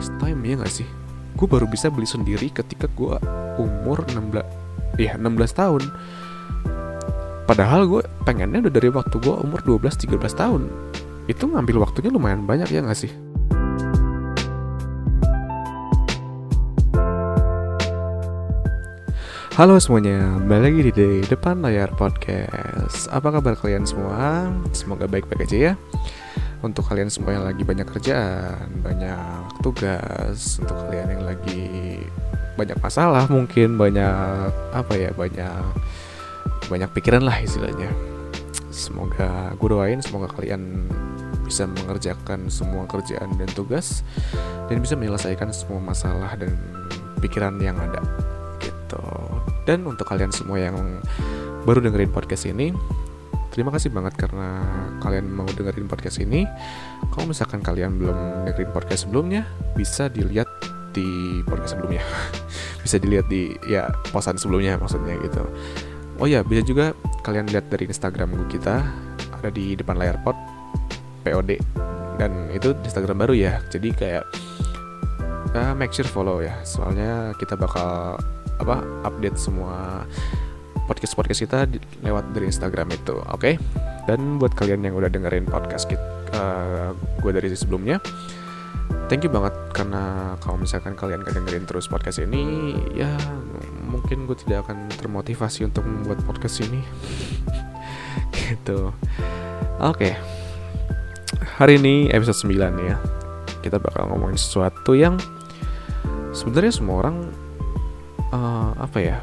next time ya gak sih? Gue baru bisa beli sendiri ketika gue umur 16 iya 16 tahun. Padahal gue pengennya udah dari waktu gue umur 12-13 tahun. Itu ngambil waktunya lumayan banyak ya gak sih? Halo semuanya, balik lagi di depan layar podcast. Apa kabar kalian semua? Semoga baik-baik aja ya Untuk kalian semua yang lagi banyak kerjaan, banyak tugas Untuk kalian yang lagi banyak masalah mungkin Banyak, apa ya, banyak banyak pikiran lah istilahnya Semoga gue doain, semoga kalian bisa mengerjakan semua kerjaan dan tugas Dan bisa menyelesaikan semua masalah dan pikiran yang ada gitu. Dan untuk kalian semua yang baru dengerin podcast ini, terima kasih banget karena kalian mau dengerin podcast ini. Kalau misalkan kalian belum dengerin podcast sebelumnya, bisa dilihat di podcast sebelumnya. bisa dilihat di ya posan sebelumnya maksudnya gitu. Oh ya, bisa juga kalian lihat dari Instagram gue kita ada di depan layar pod POD dan itu Instagram baru ya. Jadi kayak uh, make sure follow ya. Soalnya kita bakal apa update semua podcast podcast kita lewat dari Instagram itu oke okay? dan buat kalian yang udah dengerin podcast kita uh, gue dari sebelumnya thank you banget karena kalau misalkan kalian gak dengerin terus podcast ini ya mungkin gue tidak akan termotivasi untuk membuat podcast ini gitu oke okay. hari ini episode 9 ya kita bakal ngomongin sesuatu yang sebenarnya semua orang uh, apa ya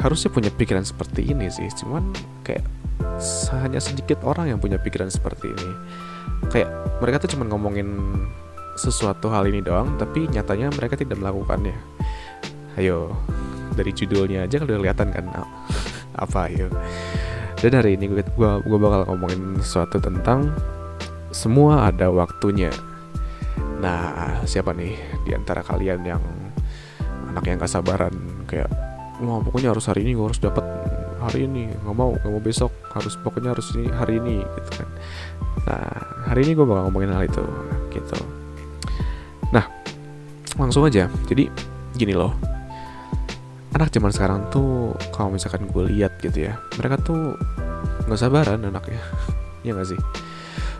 harusnya punya pikiran seperti ini sih. Cuman kayak hanya sedikit orang yang punya pikiran seperti ini. Kayak mereka tuh cuma ngomongin sesuatu hal ini doang tapi nyatanya mereka tidak melakukannya. Ayo dari judulnya aja kalau kelihatan kan? Apa ayo. Dan hari ini gue, gue, bakal ngomongin sesuatu tentang semua ada waktunya. Nah siapa nih di antara kalian yang anak yang gak kayak wah pokoknya harus hari ini gue harus dapat hari ini. Nggak mau nggak mau besok. Harus pokoknya harus ini hari ini gitu kan. Nah hari ini gue bakal ngomongin hal itu gitu. Nah langsung aja. Jadi gini loh. Anak zaman sekarang tuh kalau misalkan gue lihat gitu ya mereka tuh nggak sabaran anaknya. Ya nggak sih?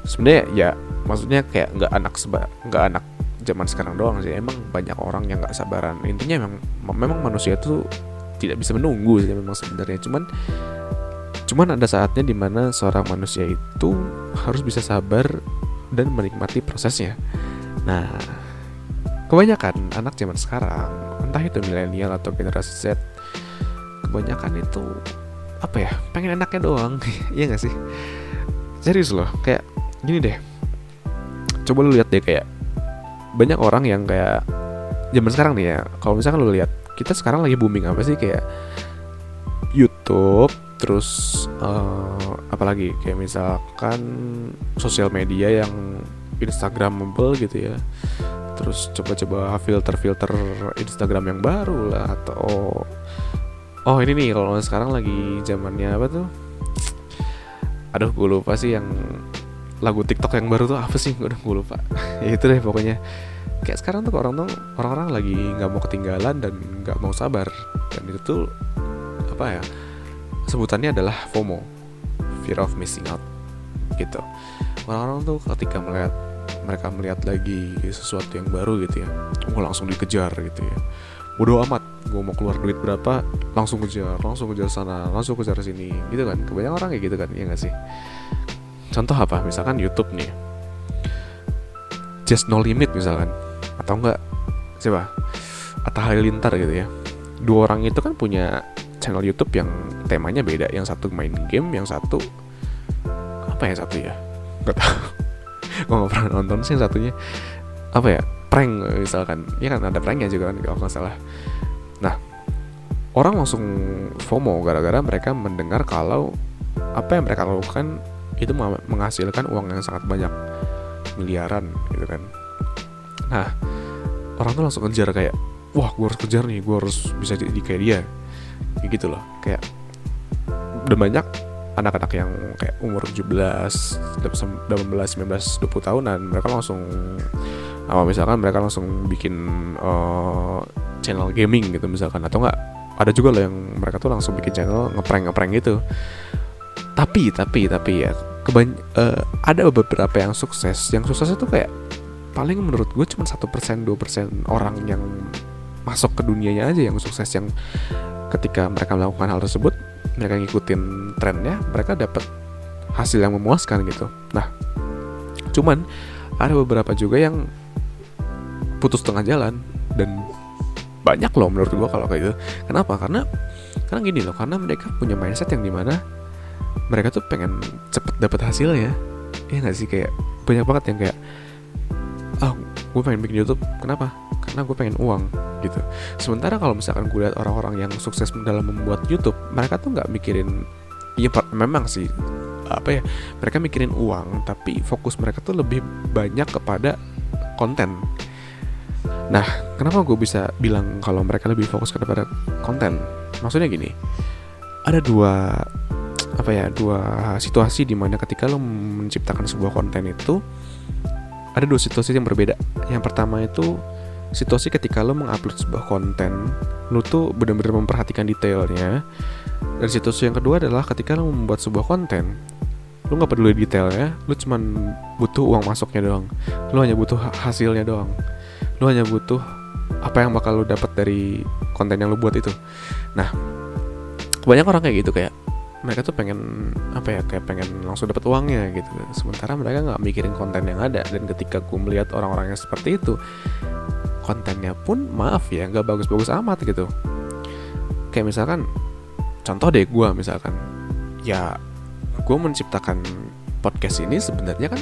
Sebenarnya ya maksudnya kayak nggak anak seba nggak anak zaman sekarang doang sih. Emang banyak orang yang nggak sabaran. Intinya memang memang manusia tuh tidak bisa menunggu sih memang sebenarnya. Cuman cuman ada saatnya di mana seorang manusia itu harus bisa sabar dan menikmati prosesnya. Nah kebanyakan anak zaman sekarang entah itu milenial atau generasi Z kebanyakan itu apa ya pengen enaknya doang. Iya gak sih? Serius loh kayak gini deh. Coba lu lihat deh kayak banyak orang yang kayak zaman sekarang nih ya kalau misalkan lo lihat kita sekarang lagi booming apa sih? Kayak YouTube terus uh, apalagi kayak misalkan sosial media yang Instagramable gitu ya. Terus coba-coba filter-filter Instagram yang baru lah atau oh ini nih kalau sekarang lagi zamannya apa tuh? Aduh gue lupa sih yang lagu TikTok yang baru tuh apa sih? Udah gue lupa. Ya itu deh pokoknya kayak sekarang tuh orang tuh orang-orang lagi nggak mau ketinggalan dan nggak mau sabar. Dan itu tuh apa ya sebutannya adalah FOMO fear of missing out gitu. Orang-orang tuh ketika melihat mereka melihat lagi sesuatu yang baru gitu ya gue langsung dikejar gitu ya. Bodo amat gue mau keluar duit berapa langsung kejar langsung kejar sana langsung kejar sini gitu kan. Kebanyakan orang kayak gitu kan ya gak sih? Contoh apa? Misalkan YouTube nih just no limit misalkan atau enggak siapa? Atta Halilintar gitu ya. Dua orang itu kan punya channel YouTube yang temanya beda. Yang satu main game yang satu apa ya satu ya? Nggak tahu. Gue nggak pernah nonton sih yang satunya. Apa ya? Prank misalkan. Ya kan ada pranknya juga kan kalau nggak salah. Nah orang langsung FOMO gara-gara mereka mendengar kalau apa yang mereka lakukan itu menghasilkan uang yang sangat banyak. Miliaran gitu kan nah orang tuh langsung kejar kayak wah gue harus kejar nih gue harus bisa jadi kayak dia. Kayak gitu loh. Kayak udah banyak anak-anak yang kayak umur 17, 18, 19, 20 tahunan mereka langsung apa misalkan mereka langsung bikin uh, channel gaming gitu misalkan atau enggak ada juga loh yang mereka tuh langsung bikin channel ngeprank ngeprank gitu. Tapi tapi tapi ya uh, ada beberapa yang sukses yang sukses itu kayak paling menurut gue cuma satu persen dua persen orang yang masuk ke dunianya aja yang sukses yang ketika mereka melakukan hal tersebut mereka ngikutin trennya mereka dapat hasil yang memuaskan gitu. Nah cuman ada beberapa juga yang putus tengah jalan dan banyak loh menurut gue kalau kayak gitu. Kenapa? Karena karena gini loh karena mereka punya mindset yang di mana mereka tuh pengen cepet dapat hasilnya. Ya nggak sih? Kayak banyak banget yang kayak gue pengen bikin YouTube. Kenapa? Karena gue pengen uang gitu. Sementara kalau misalkan gue lihat orang-orang yang sukses dalam membuat YouTube mereka tuh nggak mikirin ya memang sih apa ya mereka mikirin uang tapi fokus mereka tuh lebih banyak kepada konten. Nah kenapa gue bisa bilang kalau mereka lebih fokus kepada konten? Maksudnya gini ada dua apa ya dua situasi di mana ketika lo menciptakan sebuah konten itu ada dua situasi yang berbeda. Yang pertama itu situasi ketika lo mengupload sebuah konten lo tuh benar-benar memperhatikan detailnya. Dan situasi yang kedua adalah ketika lo membuat sebuah konten lo nggak peduli detailnya lo cuma butuh uang masuknya doang. Lo hanya butuh hasilnya doang. Lo hanya butuh apa yang bakal lo dapat dari konten yang lo buat itu. Nah kebanyakan orang kayak gitu kayak mereka tuh pengen apa ya kayak pengen langsung dapat uangnya gitu. Sementara mereka nggak mikirin konten yang ada. Dan ketika gue melihat orang-orang yang seperti itu kontennya pun maaf ya nggak bagus-bagus amat gitu. Kayak misalkan contoh deh gue misalkan. Ya gue menciptakan podcast ini sebenarnya kan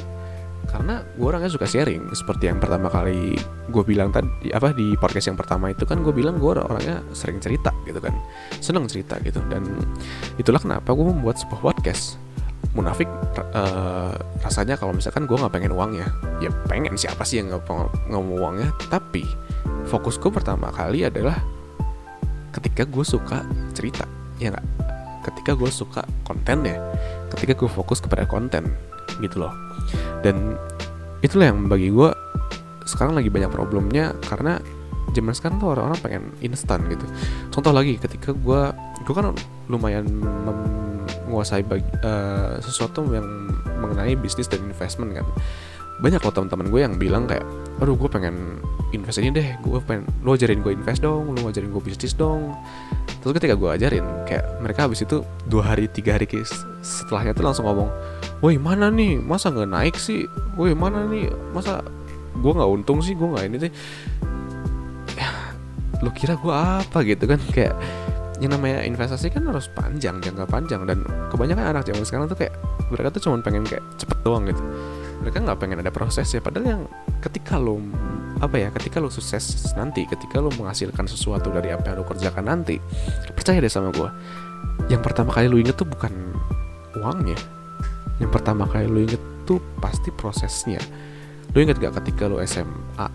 karena gue orangnya suka sharing seperti yang pertama kali gue bilang tadi apa di podcast yang pertama itu kan gue bilang gue orangnya sering cerita gitu kan. Seneng cerita gitu. Dan itulah kenapa gue membuat sebuah podcast. Munafik uh, rasanya kalau misalkan gue nggak pengen uangnya ya pengen siapa sih yang nggak mau uangnya? Tapi fokusku pertama kali adalah ketika gue suka cerita ya nggak? Ketika gue suka kontennya ketika gue fokus kepada konten gitu loh dan itulah yang bagi gue sekarang lagi banyak problemnya karena zaman sekarang tuh orang-orang pengen instan gitu. Contoh lagi ketika gue gue kan lumayan menguasai uh, sesuatu yang mengenai bisnis dan investment kan. Banyak loh teman-teman gue yang bilang kayak aduh gue pengen invest ini deh gue pengen lo ajarin gue invest dong lo ajarin gue bisnis dong. Terus ketika gue ajarin kayak mereka habis itu dua hari tiga hari setelahnya tuh langsung ngomong woi mana nih? Masa nggak naik sih? Woi mana nih? Masa gue nggak untung sih? Gue nggak ini sih? Ya, lo kira gue apa gitu kan? Kayak yang namanya investasi kan harus panjang jangka panjang. Dan kebanyakan anak zaman sekarang tuh kayak mereka tuh cuma pengen kayak cepet doang gitu. Mereka nggak pengen ada proses ya. Padahal yang ketika lo apa ya ketika lo sukses nanti ketika lo menghasilkan sesuatu dari apa yang lo kerjakan nanti percaya deh sama gue yang pertama kali lo inget tuh bukan uangnya yang pertama kali lo inget tuh pasti prosesnya. Lo inget gak ketika lo SMA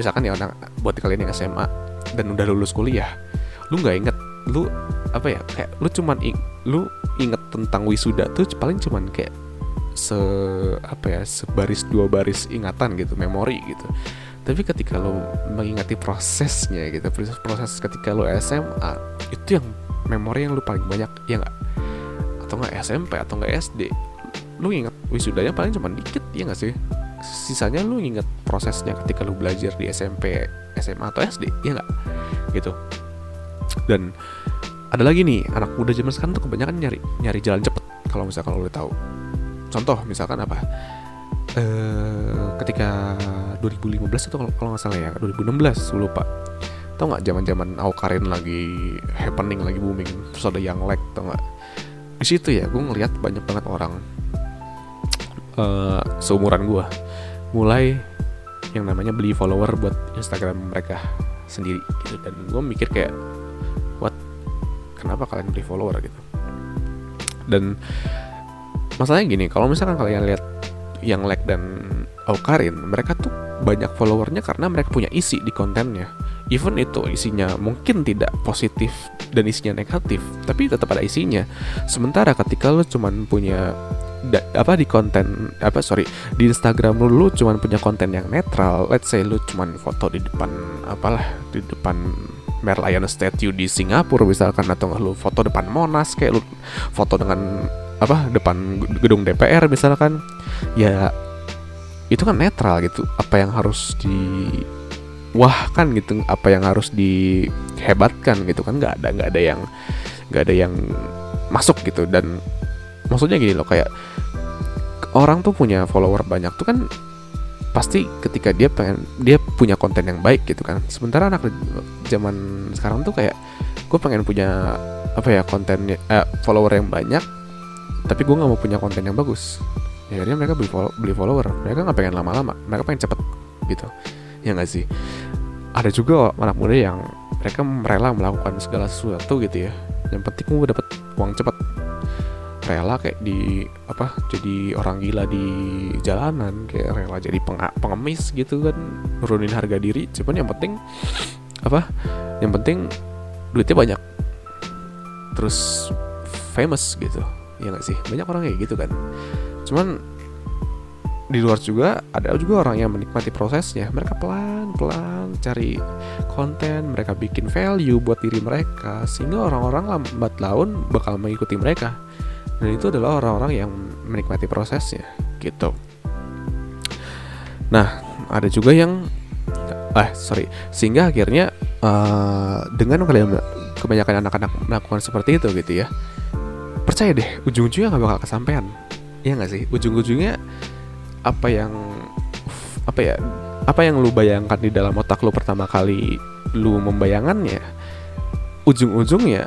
misalkan ya anak buat kalian yang SMA dan udah lulus kuliah lu nggak inget lu apa ya kayak lu cuman ing, lu inget tentang wisuda tuh paling cuman kayak se apa ya sebaris dua baris ingatan gitu memori gitu. Tapi ketika lo mengingati prosesnya gitu proses proses ketika lo SMA itu yang memori yang lu paling banyak ya nggak? Atau nggak SMP atau nggak SD lu inget wisudanya paling cuma dikit ya gak sih? Sisanya lu inget prosesnya ketika lu belajar di SMP SMA atau SD ya nggak? Gitu. Dan ada lagi nih anak muda zaman sekarang tuh kebanyakan nyari nyari jalan cepet kalau misalkan lo udah tahu. Contoh misalkan apa? Eh ketika 2015 itu kalau kalau nggak salah ya 2016 lupa. Tau nggak zaman zaman Aukarin lagi happening lagi booming terus ada yang lag tau nggak? Di situ ya gue ngeliat banyak banget orang uh, seumuran gue mulai yang namanya beli follower buat Instagram mereka sendiri gitu. Dan gue mikir kayak what? Kenapa kalian beli follower? gitu. Dan masalahnya gini kalau misalkan kalian lihat yang like dan Aukarin mereka tuh banyak followernya karena mereka punya isi di kontennya. Even itu isinya mungkin tidak positif dan isinya negatif tapi tetap ada isinya. Sementara ketika lo cuman punya da, apa di konten apa sorry di Instagram lu lu cuman punya konten yang netral. Let's say lu cuman foto di depan apalah di depan Merlion Statue di Singapura misalkan atau lu foto depan Monas kayak lu foto dengan apa depan gedung DPR misalkan ya itu kan netral gitu apa yang harus di wah kan gitu apa yang harus dihebatkan gitu kan nggak ada nggak ada yang nggak ada yang masuk gitu. Dan maksudnya gini loh kayak orang tuh punya follower banyak tuh kan pasti ketika dia pengen dia punya konten yang baik gitu kan. Sementara anak zaman sekarang tuh kayak gue pengen punya apa ya konten eh, follower yang banyak tapi gue nggak mau punya konten yang bagus. Ya akhirnya mereka beli follow, beli follower. Mereka nggak pengen lama-lama mereka pengen cepet gitu. Ya nggak sih? Ada juga anak muda yang mereka rela melakukan segala sesuatu gitu ya. Yang penting gue dapet uang cepet rela kayak di apa jadi orang gila di jalanan kayak rela jadi peng pengemis gitu kan nurunin harga diri. Cuman yang penting apa yang penting duitnya banyak. Terus famous gitu ya nggak sih? Banyak orang kayak gitu kan. Cuman di luar juga ada juga orang yang menikmati prosesnya. Mereka pelan pelan cari konten mereka bikin value buat diri mereka sehingga orang-orang lambat laun bakal mengikuti mereka dan itu adalah orang-orang yang menikmati prosesnya gitu. Nah ada juga yang eh sorry sehingga akhirnya uh, dengan kalian kebanyakan anak-anak melakukan seperti itu gitu ya percaya deh ujung-ujungnya nggak bakal kesampaian. Ya nggak sih? Ujung-ujungnya apa yang apa ya apa yang lu bayangkan di dalam otak lu pertama kali lu membayangannya ujung-ujungnya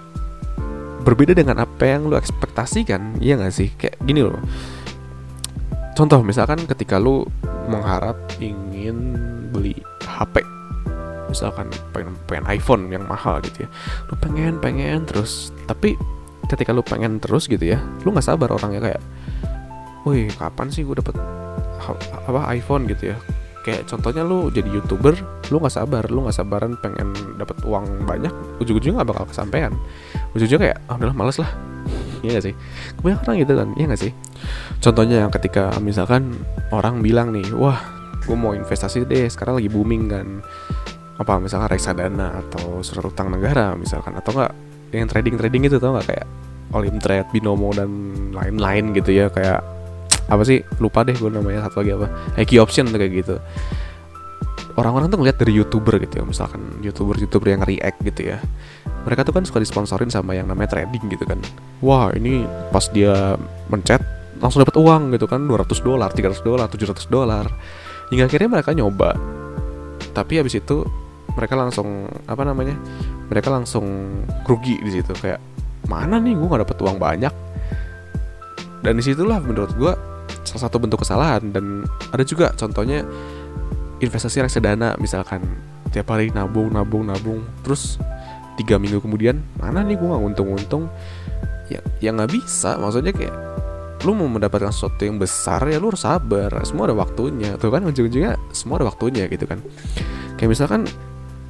berbeda dengan apa yang lu ekspektasikan iya gak sih? Kayak gini loh. Contoh misalkan ketika lu mengharap ingin beli HP misalkan pengen pengen iPhone yang mahal gitu ya. Lu pengen pengen terus tapi ketika lu pengen terus gitu ya lu nggak sabar orangnya kayak wih kapan sih gue dapet apa iPhone? gitu ya kayak contohnya lu jadi youtuber lu nggak sabar lu nggak sabaran pengen dapat uang banyak ujung-ujungnya nggak bakal kesampaian ujung-ujungnya kayak ah udahlah males lah Iya gak sih? Kebanyakan orang gitu kan, iya gak sih? Contohnya yang ketika misalkan orang bilang nih, wah gue mau investasi deh, sekarang lagi booming kan Apa misalkan reksadana atau surat utang negara misalkan Atau enggak yang trading-trading itu tau gak kayak Olim Trade, Binomo dan lain-lain gitu ya Kayak apa sih? Lupa deh gue namanya satu lagi apa. Eki Option kayak gitu. Orang-orang tuh ngeliat dari youtuber gitu ya misalkan youtuber youtuber yang react gitu ya. Mereka tuh kan suka disponsorin sama yang namanya trading gitu kan. Wah ini pas dia mencet langsung dapat uang gitu kan 200 dolar 300 dolar 700 dolar. Hingga akhirnya mereka nyoba. Tapi habis itu mereka langsung apa namanya mereka langsung rugi di situ. Kayak mana nih? Gue nggak dapet uang banyak. Dan di situlah menurut gue salah satu bentuk kesalahan. Dan ada juga contohnya investasi reksadana misalkan. Tiap hari nabung nabung nabung. Terus tiga minggu kemudian mana nih gue nggak untung-untung? Ya ya nggak bisa. Maksudnya kayak lu mau mendapatkan sesuatu yang besar ya lu harus sabar. Semua ada waktunya. Tuh kan ujung-ujungnya semua ada waktunya gitu kan. Kayak misalkan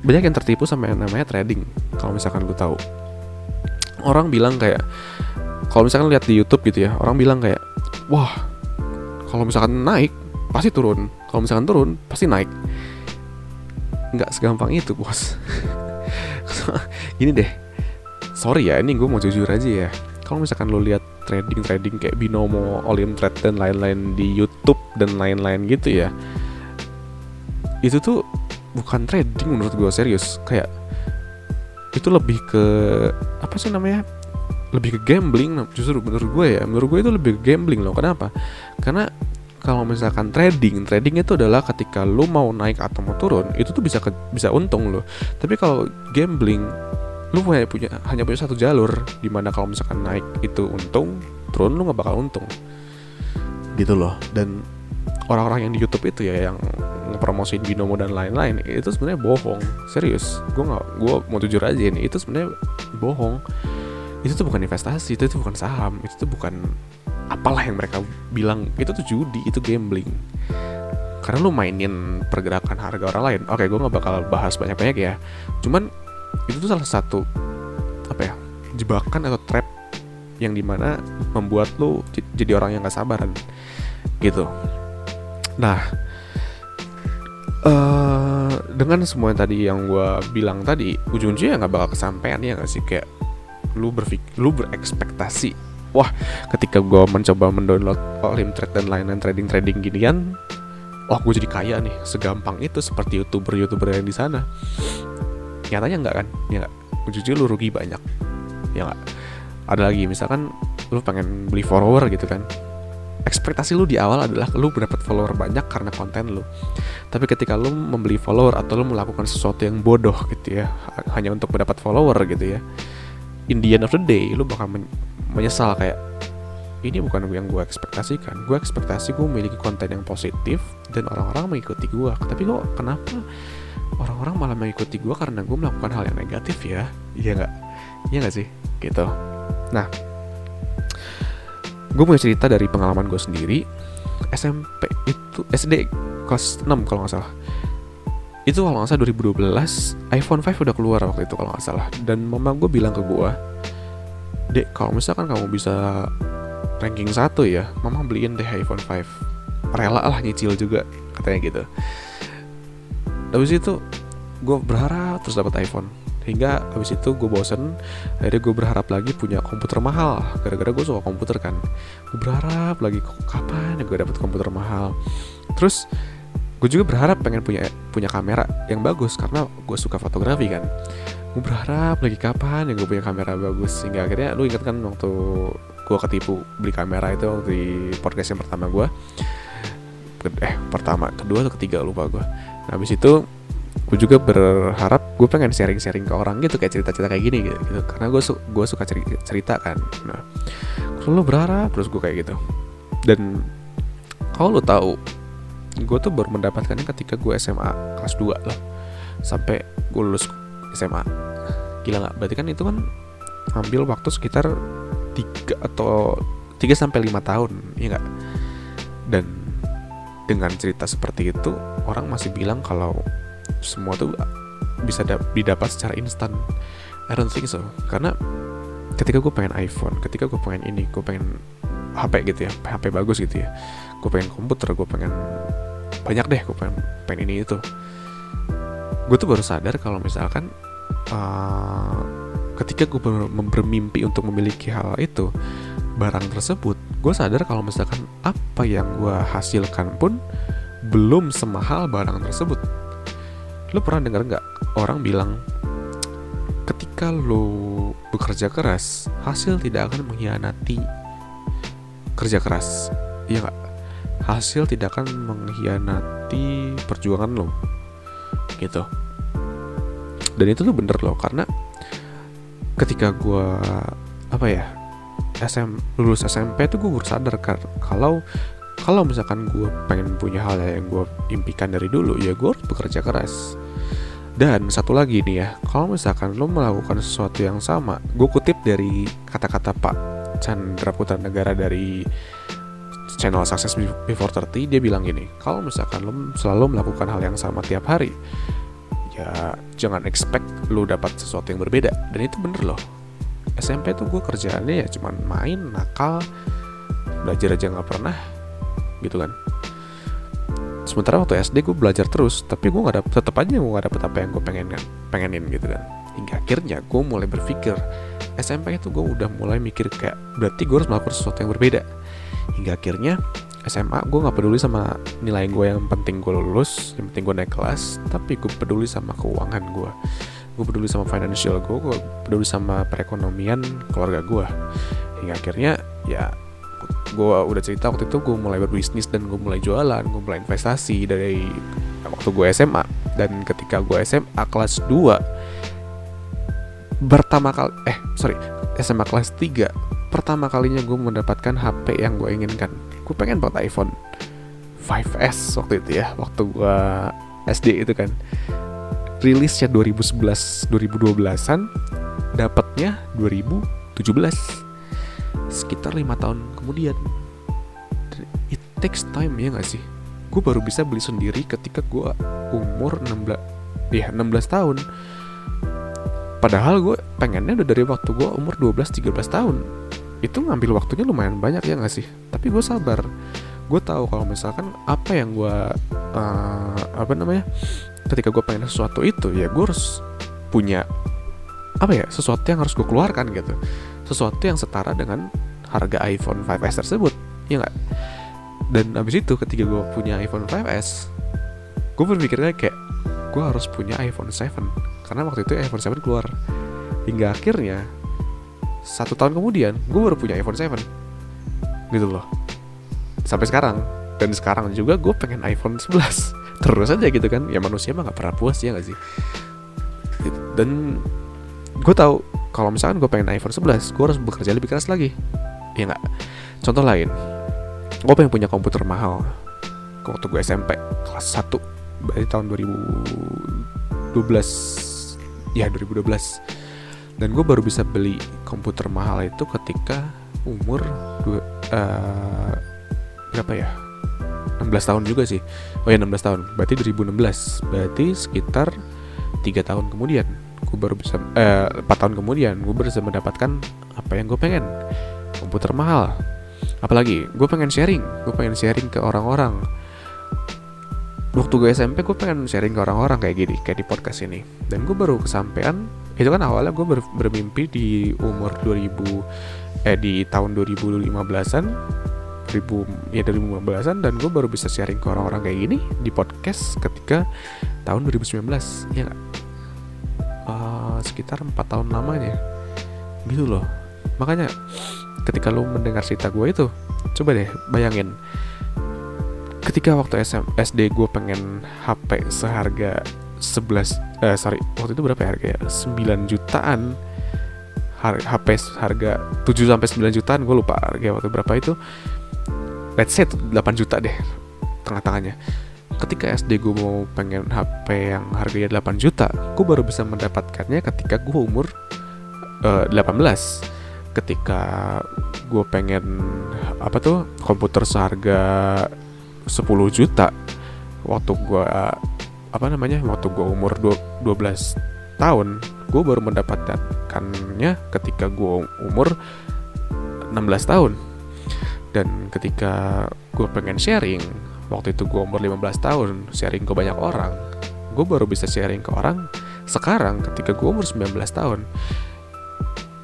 banyak yang tertipu sama yang namanya trading. Kalau misalkan lu tahu. Orang bilang kayak kalau misalkan lihat di YouTube gitu ya orang bilang kayak wah kalau misalkan naik pasti turun. Kalau misalkan turun pasti naik. Nggak segampang itu bos. Gini deh. Sorry ya ini gue mau jujur aja ya. Kalau misalkan lo lihat trading trading kayak binomo olim trade dan lain-lain di YouTube dan lain-lain gitu ya. Itu tuh bukan trading menurut gue serius. Kayak itu lebih ke apa sih namanya lebih ke gambling justru menurut gue ya menurut gue itu lebih ke gambling loh kenapa karena kalau misalkan trading, trading itu adalah ketika lu mau naik atau mau turun, itu tuh bisa ke, bisa untung lo. Tapi kalau gambling, lu hanya punya hanya punya satu jalur di mana kalau misalkan naik itu untung, turun lu nggak bakal untung. Gitu loh. Dan orang-orang yang di YouTube itu ya yang ngepromosiin binomo dan lain-lain itu sebenarnya bohong. Serius. Gue nggak gue mau jujur aja ini, itu sebenarnya bohong. Itu tuh bukan investasi, itu tuh bukan saham, itu tuh bukan apalah yang mereka bilang. Itu tuh judi itu gambling. Karena lu mainin pergerakan harga orang lain. Oke gue nggak bakal bahas banyak banyak ya. Cuman itu tuh salah satu apa ya jebakan atau trap yang di mana membuat lu jadi orang yang gak sabaran. Gitu. Nah uh, dengan semua yang tadi yang gue bilang tadi ujung-ujungnya nggak bakal kesampaian ya gak sih? Kayak lu berpikir lu berekspektasi. Wah ketika gue mencoba mendownload Olim Trade dan lain-lain trading-trading ginian wah gue jadi kaya nih. Segampang itu seperti youtuber-youtuber yang di sana. Nyatanya enggak kan? Ya enggak jujur lu rugi banyak. Ya enggak ada lagi misalkan lu pengen beli follower gitu kan. Ekspektasi lu di awal adalah lu mendapat follower banyak karena konten lu. Tapi ketika lu membeli follower atau lu melakukan sesuatu yang bodoh gitu ya hanya untuk mendapat follower gitu ya in the end of the day lu bakal men menyesal kayak ini bukan yang gue ekspektasikan. Gue ekspektasi gue memiliki konten yang positif dan orang-orang mengikuti gue tapi kok kenapa orang-orang malah mengikuti gue karena gue melakukan hal yang negatif ya? Iya nggak? Iya nggak sih? Gitu. Nah gue punya cerita dari pengalaman gue sendiri. SMP itu SD kelas 6 kalau nggak salah itu kalau nggak salah 2012 iPhone 5 udah keluar waktu itu kalau nggak salah. Dan mama gue bilang ke gue dek kalau misalkan kamu bisa ranking satu ya mama beliin deh iPhone 5 rela lah nyicil juga katanya gitu. Habis itu gue berharap terus dapat iPhone. Hingga habis itu gue bosen akhirnya gue berharap lagi punya komputer mahal. Gara-gara gue suka komputer kan. Gue berharap lagi kapan ya gue dapat komputer mahal? Terus gue juga berharap pengen punya punya kamera yang bagus karena gue suka fotografi kan. Gue berharap lagi kapan ya gue punya kamera bagus sehingga akhirnya lu ingat kan waktu gue ketipu beli kamera itu waktu di podcast yang pertama gue eh pertama kedua atau ketiga lupa gue nah, habis itu gue juga berharap gue pengen sharing-sharing ke orang gitu kayak cerita-cerita kayak gini gitu, gitu. karena gue su gue suka cerita, kan. Nah kalau berharap terus gue kayak gitu. Dan kalau lo tahu gue tuh baru mendapatkannya ketika gue SMA kelas 2 lah. Sampai gue lulus SMA gila nggak? Berarti kan itu kan ambil waktu sekitar tiga atau 3 sampai lima tahun ya nggak? Dan dengan cerita seperti itu orang masih bilang kalau semua tuh bisa didapat secara instan. I don't think so. Karena ketika gue pengen iPhone ketika gue pengen ini gue pengen HP gitu ya HP bagus gitu ya gue pengen komputer gue pengen banyak deh gue pengen pengen ini itu. Gue tuh baru sadar kalau misalkan uh, ketika gue ber bermimpi untuk memiliki hal itu barang tersebut gue sadar kalau misalkan apa yang gue hasilkan pun belum semahal barang tersebut. Lo pernah dengar nggak orang bilang ketika lo bekerja keras hasil tidak akan mengkhianati kerja keras. Iya nggak hasil tidak akan mengkhianati perjuangan lo. Gitu. Dan itu tuh bener loh karena ketika gue apa ya SM lulus SMP tuh gue baru sadar kalau kalau misalkan gue pengen punya hal yang gue impikan dari dulu ya gue harus bekerja keras. Dan satu lagi nih ya kalau misalkan lo melakukan sesuatu yang sama gue kutip dari kata-kata Pak Chandra Putra Negara dari channel Success Before 30 dia bilang gini kalau misalkan lo selalu melakukan hal yang sama tiap hari ya jangan expect lu dapat sesuatu yang berbeda. Dan itu bener loh. SMP tuh gue kerjaannya ya cuman main nakal belajar aja nggak pernah gitu kan. Sementara waktu SD gue belajar terus tapi gue nggak dapet tetap aja gue nggak dapet apa yang gue pengen kan pengenin gitu kan. Hingga akhirnya gue mulai berpikir SMP itu gue udah mulai mikir kayak berarti gue harus melakukan sesuatu yang berbeda hingga akhirnya SMA gue nggak peduli sama nilai gue yang penting gue lulus yang penting gue naik kelas tapi gue peduli sama keuangan gue gue peduli sama financial gue gue peduli sama perekonomian keluarga gue hingga akhirnya ya gue udah cerita waktu itu gue mulai berbisnis dan gue mulai jualan gue mulai investasi dari waktu gue SMA dan ketika gue SMA kelas 2 pertama kali eh sorry SMA kelas 3 pertama kalinya gue mendapatkan HP yang gue inginkan. Gue pengen banget iPhone 5S waktu itu ya waktu gue SD itu kan. Rilisnya 2011 2012an dapatnya 2017 sekitar lima tahun kemudian. It takes time ya gak sih? Gue baru bisa beli sendiri ketika gue umur 16 ya 16 tahun. Padahal gue pengennya udah dari waktu gue umur 12-13 tahun itu ngambil waktunya lumayan banyak ya nggak sih? Tapi gue sabar. Gue tahu kalau misalkan apa yang gue uh, apa namanya ketika gue pengen sesuatu itu ya gue harus punya apa ya sesuatu yang harus gue keluarkan gitu. Sesuatu yang setara dengan harga iPhone 5s tersebut ya nggak? Dan abis itu ketika gue punya iPhone 5s gue berpikirnya kayak gue harus punya iPhone 7 karena waktu itu iPhone 7 keluar. Hingga akhirnya satu tahun kemudian gue baru punya iPhone 7 gitu loh. Sampai sekarang. Dan sekarang juga gue pengen iPhone 11 terus aja gitu kan. Ya manusia mah gak pernah puas ya gak sih? Dan gue tahu kalau misalkan gue pengen iPhone 11 gue harus bekerja lebih keras lagi. Ya nggak? Contoh lain. Gue pengen punya komputer mahal. Waktu gue SMP kelas 1 berarti tahun 2012 ya 2012 dan gue baru bisa beli komputer mahal itu ketika umur dua, uh, berapa ya? 16 tahun juga sih. Oh ya 16 tahun. Berarti 2016 berarti sekitar tiga tahun kemudian gue baru bisa eh, 4 tahun kemudian gue baru bisa mendapatkan apa yang gue pengen. Komputer mahal. Apalagi gue pengen sharing. Gue pengen sharing ke orang-orang. Waktu gue SMP gue pengen sharing ke orang-orang kayak gini kayak di podcast ini. Dan gue baru kesampaian itu kan awalnya gue ber, bermimpi di umur 2000 eh di tahun 2015an 2000 ya 2015an dan gue baru bisa sharing ke orang-orang kayak gini di podcast ketika tahun 2019 ya gak? Uh, eh, sekitar empat tahun lamanya. Gitu loh. Makanya ketika lo mendengar cerita gue itu coba deh bayangin. Ketika waktu SM, SD gue pengen HP seharga 11 eh sorry waktu itu berapa ya harga ya? 9 jutaan. Har HP harga 7 sampai 9 jutaan gue lupa harga waktu berapa itu. Let's say 8 juta deh tengah-tengahnya. Ketika SD gue mau pengen HP yang harganya 8 juta gue baru bisa mendapatkannya ketika gue umur uh, eh, 18 ketika gue pengen apa tuh komputer seharga 10 juta waktu gue apa namanya waktu gue umur 12 tahun gue baru mendapatkannya ketika gue umur 16 tahun. Dan ketika gue pengen sharing waktu itu gue umur 15 tahun sharing ke banyak orang. Gue baru bisa sharing ke orang sekarang ketika gue umur 19 tahun.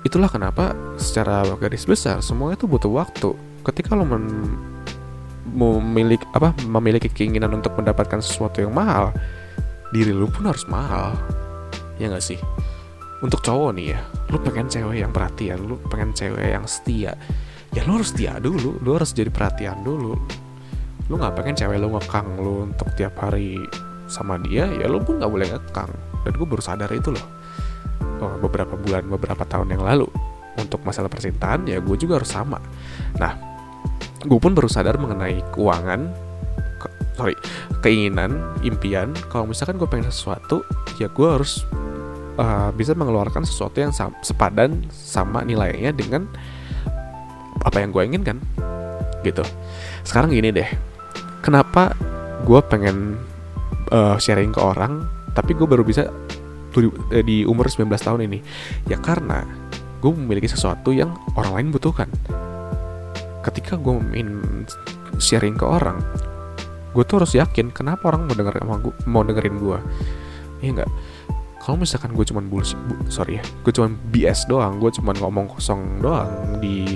Itulah kenapa secara garis besar semua itu butuh waktu. Ketika lo men memiliki apa memiliki keinginan untuk mendapatkan sesuatu yang mahal diri lu pun harus mahal. Ya nggak sih? Untuk cowok nih ya lu pengen cewek yang perhatian lu pengen cewek yang setia. Ya lu harus setia dulu lu harus jadi perhatian dulu. Lu nggak pengen cewek lu ngekang lu untuk tiap hari sama dia ya lu pun nggak boleh ngekang. Dan gue baru sadar itu loh. Oh, beberapa bulan beberapa tahun yang lalu untuk masalah percintaan ya gue juga harus sama. Nah gue pun baru sadar mengenai keuangan ke, sorry keinginan impian kalau misalkan gue pengen sesuatu ya gue harus uh, bisa mengeluarkan sesuatu yang sam sepadan sama nilainya dengan apa yang gue inginkan gitu. Sekarang gini deh kenapa gue pengen uh, sharing ke orang tapi gue baru bisa eh, di umur 19 tahun ini? Ya karena gue memiliki sesuatu yang orang lain butuhkan. Ketika gue main sharing ke orang gue tuh harus yakin kenapa orang mau denger sama gue mau dengerin gue iya nggak? Kalau misalkan gue cuman bullshit bu, sorry ya gue cuman BS doang gue cuman ngomong kosong doang di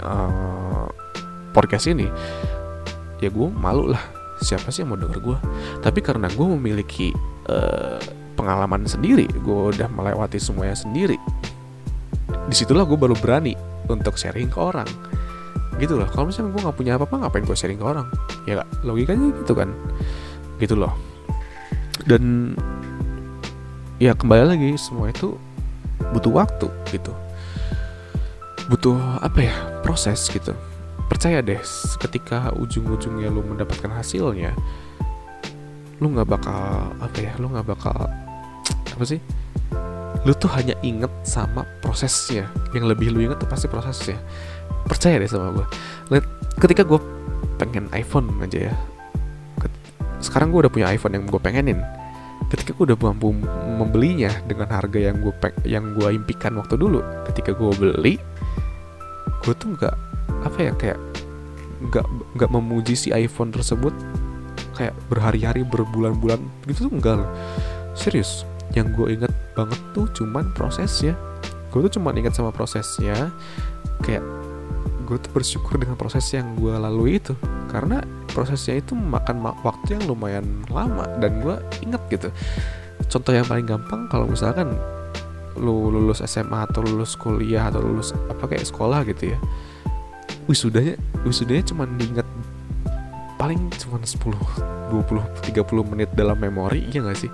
uh, podcast ini ya gue malu lah siapa sih yang mau denger gue tapi karena gue memiliki uh, pengalaman sendiri gue udah melewati semuanya sendiri di situlah gue baru berani untuk sharing ke orang gitu loh kalau misalnya gue nggak punya apa-apa ngapain gue sharing ke orang? Ya gak? logikanya gitu kan. Gitu loh. Dan ya kembali lagi semua itu butuh waktu gitu. Butuh apa ya proses gitu. Percaya deh ketika ujung-ujungnya lu mendapatkan hasilnya lu nggak bakal apa ya lu nggak bakal apa sih? Lu tuh hanya inget sama prosesnya. Yang lebih lu inget tuh pasti prosesnya percaya deh sama gue ketika gue pengen iPhone aja ya sekarang gue udah punya iPhone yang gue pengenin. Ketika gue udah mampu membelinya dengan harga yang gue yang gue impikan waktu dulu ketika gue beli gue tuh nggak apa ya kayak nggak nggak memuji si iPhone tersebut kayak berhari-hari berbulan-bulan gitu tuh enggak loh. Serius yang gue inget banget tuh cuman prosesnya. Gue tuh cuman inget sama prosesnya kayak gue tuh bersyukur dengan proses yang gue lalui itu. Karena prosesnya itu makan waktu yang lumayan lama dan gue inget gitu. Contoh yang paling gampang kalau misalkan lu lulus SMA atau lulus kuliah atau lulus apa kayak sekolah gitu ya wisudanya wisudanya cuma diingat paling cuma 10 20 30 menit dalam memori iya gak sih?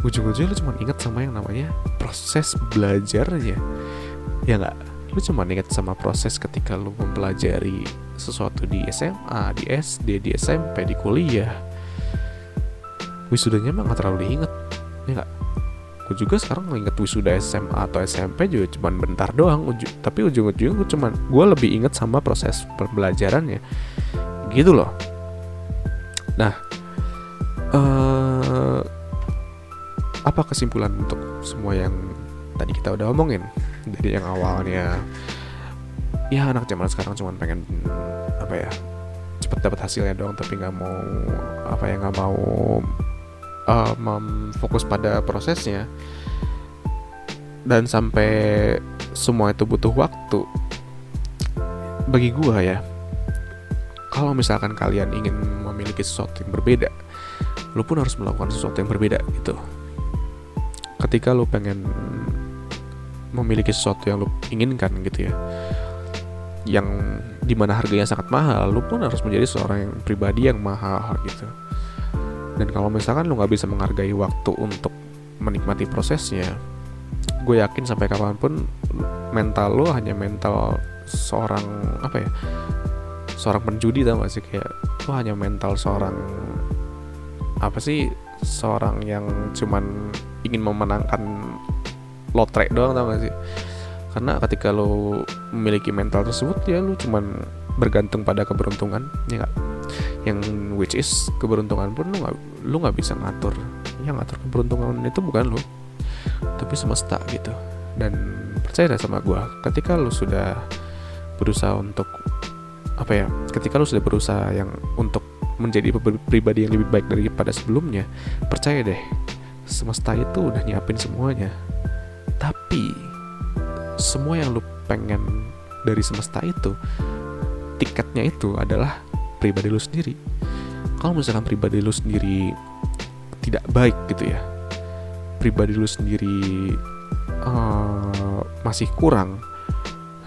Ujung-ujungnya lu cuma ingat sama yang namanya proses belajarnya. Ya nggak lu cuma ingat sama proses ketika lu mempelajari sesuatu di SMA di SD di SMP di kuliah. Wisudanya mah gak terlalu diinget ya nggak? Aku juga sekarang nginget wisuda SMA atau SMP juga cuma bentar doang uju tapi ujung-ujungnya gue cuman gue lebih inget sama proses pembelajarannya. Gitu loh. Nah uh, apa kesimpulan untuk semua yang tadi kita udah omongin dari yang awalnya. Ya anak zaman sekarang cuma pengen apa ya cepat dapat hasilnya doang tapi nggak mau apa ya nggak mau um, fokus pada prosesnya. Dan sampai semua itu butuh waktu bagi gua ya kalau misalkan kalian ingin memiliki sesuatu yang berbeda lu pun harus melakukan sesuatu yang berbeda gitu. Ketika lu pengen memiliki sesuatu yang lu inginkan gitu ya. Yang di mana harganya sangat mahal lu pun harus menjadi seorang yang pribadi yang mahal gitu. Dan kalau misalkan lu nggak bisa menghargai waktu untuk menikmati prosesnya gue yakin sampai kapan pun mental lo hanya mental seorang apa ya seorang penjudi tau gak sih? Kayak lo hanya mental seorang apa sih seorang yang cuman ingin memenangkan lotre doang tau gak sih? Karena ketika lo memiliki mental tersebut ya lo cuman bergantung pada keberuntungan ya gak yang which is keberuntungan pun lu nggak lu nggak bisa ngatur. Yang ngatur keberuntungan itu bukan lu tapi semesta gitu. Dan percaya deh sama gue ketika lu sudah berusaha untuk apa ya ketika lu sudah berusaha yang untuk menjadi pribadi yang lebih baik daripada sebelumnya percaya deh semesta itu udah nyiapin semuanya tapi semua yang lu pengen dari semesta itu tiketnya itu adalah pribadi lu sendiri. Kalau misalkan pribadi lu sendiri tidak baik gitu ya pribadi lu sendiri uh, masih kurang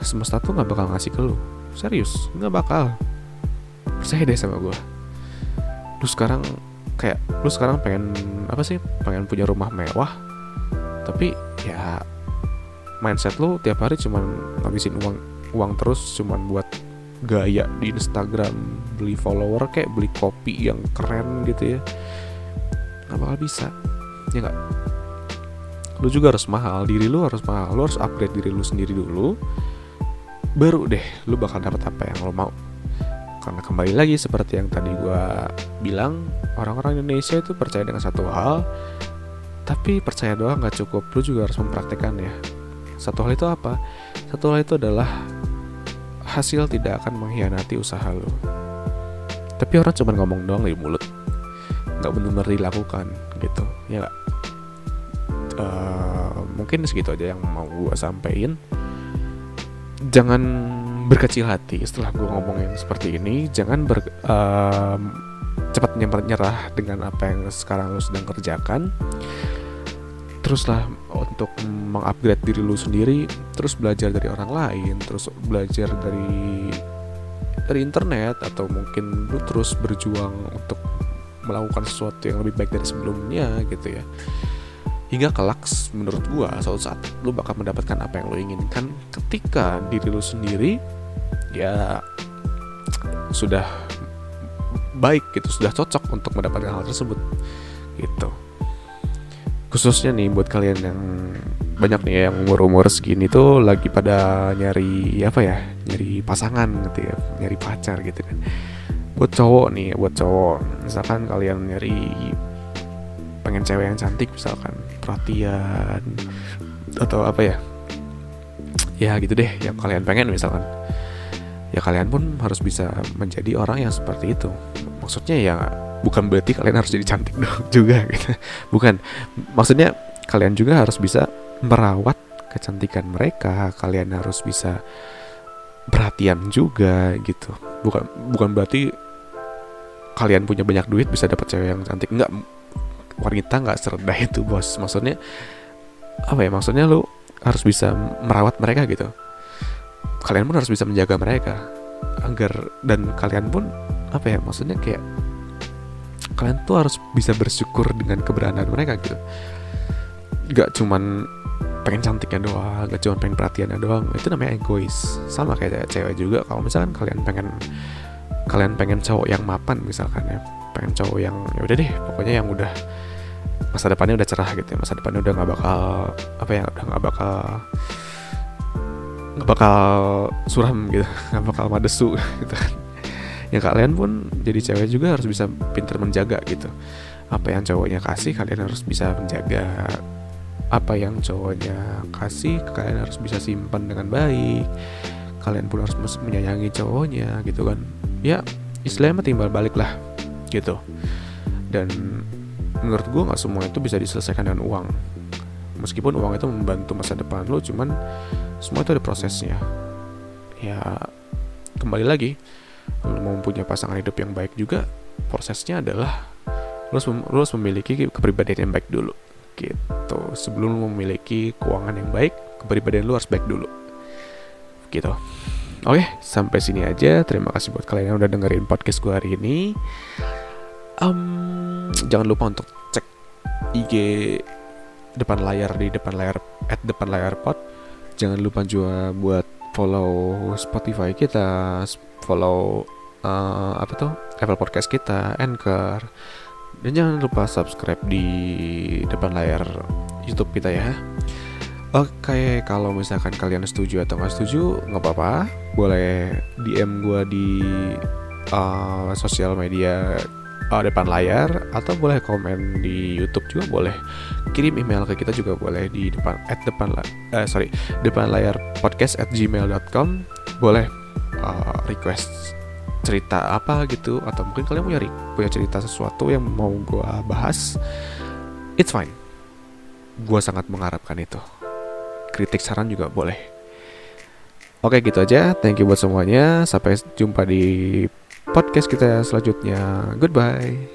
semesta tuh nggak bakal ngasih ke lu. Serius nggak bakal. Percaya deh sama gue lu sekarang kayak lu sekarang pengen apa sih pengen punya rumah mewah tapi ya mindset lu tiap hari cuman ngabisin uang uang terus cuman buat gaya di Instagram beli follower kayak beli kopi yang keren gitu ya. Nggak bakal bisa ya nggak? Lu juga harus mahal diri lu harus mahal. Lu harus upgrade diri lu sendiri dulu baru deh lu bakal dapat apa yang lu mau. Karena kembali lagi seperti yang tadi gue bilang orang-orang Indonesia itu percaya dengan satu hal tapi percaya doang nggak cukup. Lu juga harus mempraktekkan ya satu hal itu apa satu hal itu adalah hasil tidak akan mengkhianati usaha lo. Tapi orang cuma ngomong doang di mulut, nggak benar-benar dilakukan gitu, ya gak? Uh, eh, mungkin segitu aja yang mau gue sampaikan. Jangan berkecil hati setelah gue ngomongin seperti ini. Jangan ber, uh, cepat nyerah dengan apa yang sekarang lo sedang kerjakan teruslah untuk mengupgrade diri lu sendiri terus belajar dari orang lain terus belajar dari dari internet atau mungkin lu terus berjuang untuk melakukan sesuatu yang lebih baik dari sebelumnya gitu ya. Hingga kelak menurut gua suatu saat lu bakal mendapatkan apa yang lu inginkan. Ketika diri lu sendiri ya sudah baik gitu sudah cocok untuk mendapatkan hal tersebut gitu khususnya nih buat kalian yang banyak nih yang umur-umur segini tuh lagi pada nyari apa ya nyari pasangan gitu ya nyari pacar gitu kan. Buat cowok nih buat cowok. Misalkan kalian nyari pengen cewek yang cantik misalkan perhatian atau apa ya ya gitu deh yang kalian pengen misalkan. Ya kalian pun harus bisa menjadi orang yang seperti itu. Maksudnya ya bukan berarti kalian harus jadi cantik dong juga gitu. Bukan. Maksudnya kalian juga harus bisa merawat kecantikan mereka. Kalian harus bisa perhatian juga gitu. Bukan bukan berarti kalian punya banyak duit bisa dapat cewek yang cantik. Enggak. Wanita nggak serendah itu bos. Maksudnya apa ya? Maksudnya lu harus bisa merawat mereka gitu. Kalian pun harus bisa menjaga mereka. Agar dan kalian pun apa ya? Maksudnya kayak kalian tuh harus bisa bersyukur dengan keberadaan mereka gitu. Gak cuman pengen cantiknya doang gak cuma pengen perhatiannya doang itu namanya egois. Sama kayak cewek juga kalau misalkan kalian pengen kalian pengen cowok yang mapan misalkan ya pengen cowok yang ya udah deh pokoknya yang udah masa depannya udah cerah gitu ya masa depannya udah nggak bakal apa ya udah nggak bakal nggak bakal suram gitu nggak bakal madesu gitu kan ya kalian pun jadi cewek juga harus bisa pinter menjaga gitu. Apa yang cowoknya kasih kalian harus bisa menjaga. Apa yang cowoknya kasih kalian harus bisa simpan dengan baik. Kalian pun harus menyayangi cowoknya gitu kan. Ya istilahnya timbal balik lah gitu. Dan menurut gue nggak semua itu bisa diselesaikan dengan uang. Meskipun uang itu membantu masa depan lo cuman semua itu ada prosesnya. Ya kembali lagi lo mau punya pasangan hidup yang baik juga prosesnya adalah lo harus, memiliki kepribadian yang baik dulu. Gitu. Sebelum lo memiliki keuangan yang baik kepribadian lo harus baik dulu. Gitu. Oke, sampai sini aja. Terima kasih buat kalian yang udah dengerin podcast gue hari ini. Um, jangan lupa untuk cek IG depan layar di depan layar at depan layar pot jangan lupa juga buat follow Spotify kita follow uh, apa tuh? Apple Podcast kita Anchor. Dan jangan lupa subscribe di depan layar YouTube kita ya. Oke, kalau misalkan kalian setuju atau nggak setuju, nggak apa-apa. Boleh DM gue di uh, sosial media uh, depan layar atau boleh komen di YouTube juga boleh. Kirim email ke kita juga boleh di depan at depan uh, sorry depan layar podcast at gmail.com boleh uh, request cerita apa gitu atau mungkin kalian punya punya cerita sesuatu yang mau gue bahas it's fine. Gue sangat mengharapkan itu. Kritik saran juga boleh. Oke gitu aja. Thank you buat semuanya. Sampai jumpa di podcast kita selanjutnya. Goodbye.